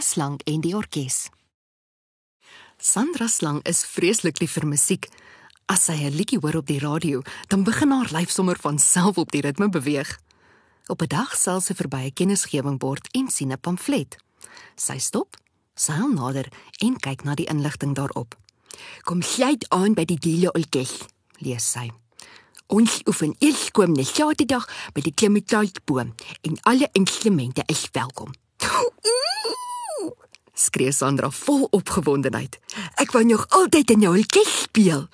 Slang en die orkes. Sandra Slang is vreeslik lief vir musiek. As sy 'n liedjie hoor op die radio, dan begin haar lyf sommer van self op die ritme beweeg. Op 'n dag sal sy verby 'n kennisgewingbord en sien 'n pamflet. Sy stop, seil nader en kyk na die inligting daarop. Kom sluit aan by die Dile Orkes, lees sy. Ons oefen komende Saterdag by die Klemmetaalboom en alle instrumente is welkom. Skree Sandra vol opgewondenheid. Ek wou nog altyd in jou orkes speel.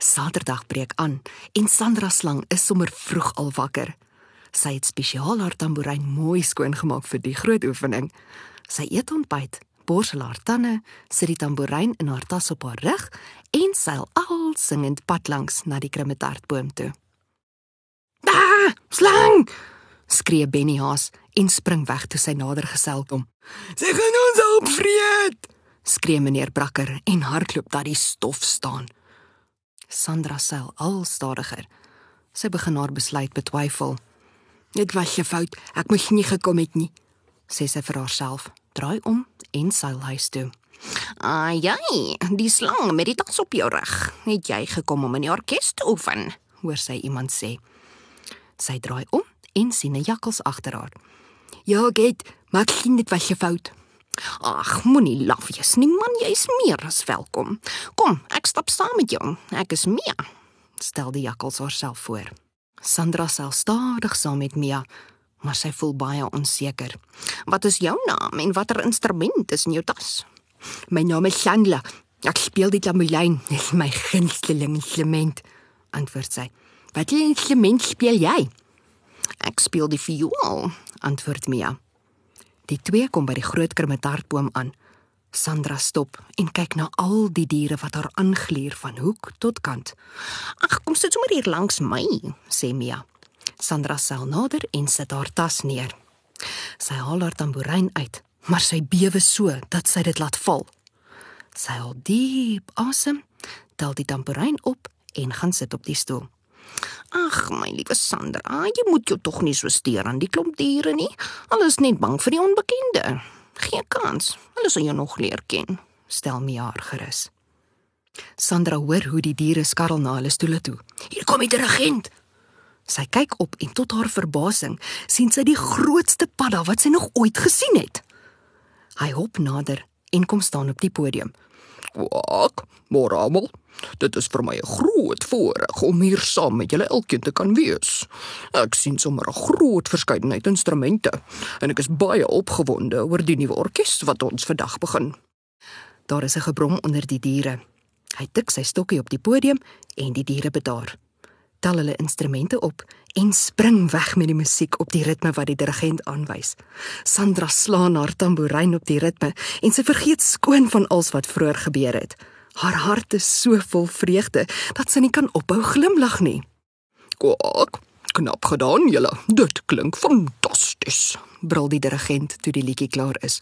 Saterdag breek aan en Sandra Slang is sommer vroeg al wakker. Sy het spesiaal haar tamboerijn mooi skoon gemaak vir die groot oefening. Sy eet ontbyt, borsel haar tande, sit die tamboerijn in haar tas op haar rug en seil al singend pad langs na die krummetartboom toe. "Ah, slang!" Skree Benny Haas en spring weg toe sy nader gesel kom. "Sy gaan ons opvreet!" skree meneer Brakker en hardloop dat die stof staan. Sandra seil al stadiger. Sy begin haar besluit betwyfel. "Dit was 'n fout. Ek moes nie gekom het nie," sê sy vir haarself. Draai om en seil huis toe. "Ai, jy, die slang met die tas op jou rug. Het jy gekom om in die orkes te oefen?" hoor sy iemand sê. Sy draai om en sien 'n jakkals agter haar. "Ja, maar ek sien dit was 'n fout." Ag, moenie laf wees nie, man, jy's meer as welkom. Kom, ek stap saam met jou. Ek is Mia. Stel die jakkals haarself voor. Sandra sal stadig saam met Mia, maar sy voel baie onseker. Wat is jou naam en watter instrument is in jou tas? My naam is Sandra. Ek speel die tamboerijn. Dit is my gunsteling instrument, antwoord sy. Watter instrument speel jy? Ek speel die viool, antwoord Mia. Die twee kom by die groot kermetartboom aan. Sandra stop en kyk na al die diere wat haar aangluur van hoek tot kant. "Ag, kom sit sommer hier langs my," sê Mia. Sandra seil nader en sit haar tas neer. Sy haal haar tamboerijn uit, maar sy bewe so dat sy dit laat val. Sy haal diep asem, tel die tamboerijn op en gaan sit op die stoel. "Ag, my liewe Sandra, jy moet jou tog nie so steur aan die klomp diere nie. Hulle is net bang vir die onbekende. Geen kans. Hulle sal jou nog leer ken." Stel Mia haar gerus. Sandra hoor hoe die diere skarrel na hulle stoele toe. "Hier kom die regent." Sy kyk op en tot haar verbasing sien sy die grootste padda wat sy nog ooit gesien het. Hy hop nader en kom staan op die podium. "Wak, môre almal. Dit is vir my 'n groot voorreg om hier saam met julle elkeen te kan wees. Ek sien sommer 'n groot verskeidenheid instrumente en ek is baie opgewonde oor die nuwe orkes wat ons vandag begin." Daar is 'n gebrom onder die diere. Hy tik sy stokkie op die podium en die diere bedaar. Tel hulle instrumente op en spring weg met die musiek op die ritme wat die dirigent aanwys. Sandra slaan haar tamboerijn op die ritme en sy vergeet skoon van alles wat vroeër gebeur het. Haar hart is so vol vreugde dat sy nie kan ophou glimlag nie. "Kwak, knap gedaan julle. Dit klink fantasties," brul die dirigent toe die liedjie klaar is.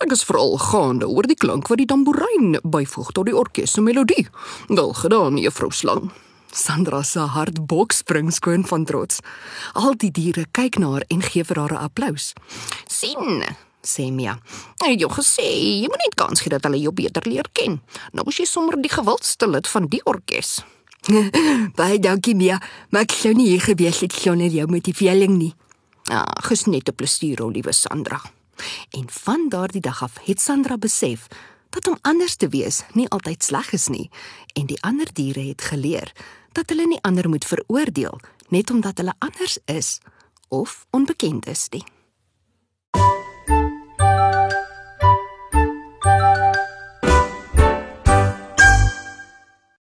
"Ek is veral gaande oor die klank wat die tamboerijn byvoeg tot die orkes se melodie. Wel gedaan, juffrou Slang." Sandra se hart bokspring skoon van trots. Al die diere kyk na haar en gee vir haar 'n applous. "Sien," sê Mia. "Ek het jou gesê, jy moet net kans gee dat hulle jou beter leer ken. Nou is jy sommer die gewildste lid van die orkes." Baie dankie Mia, maar ek sou nie hier gewees het sonder jou motivering nie. Ag, is net 'n plesier, o liewe Sandra. En van daardie dag af het Sandra besef dat om anders te wees nie altyd sleg is nie en die ander diere het geleer dat hulle nie ander moet veroordeel net omdat hulle anders is of onbekend is nie.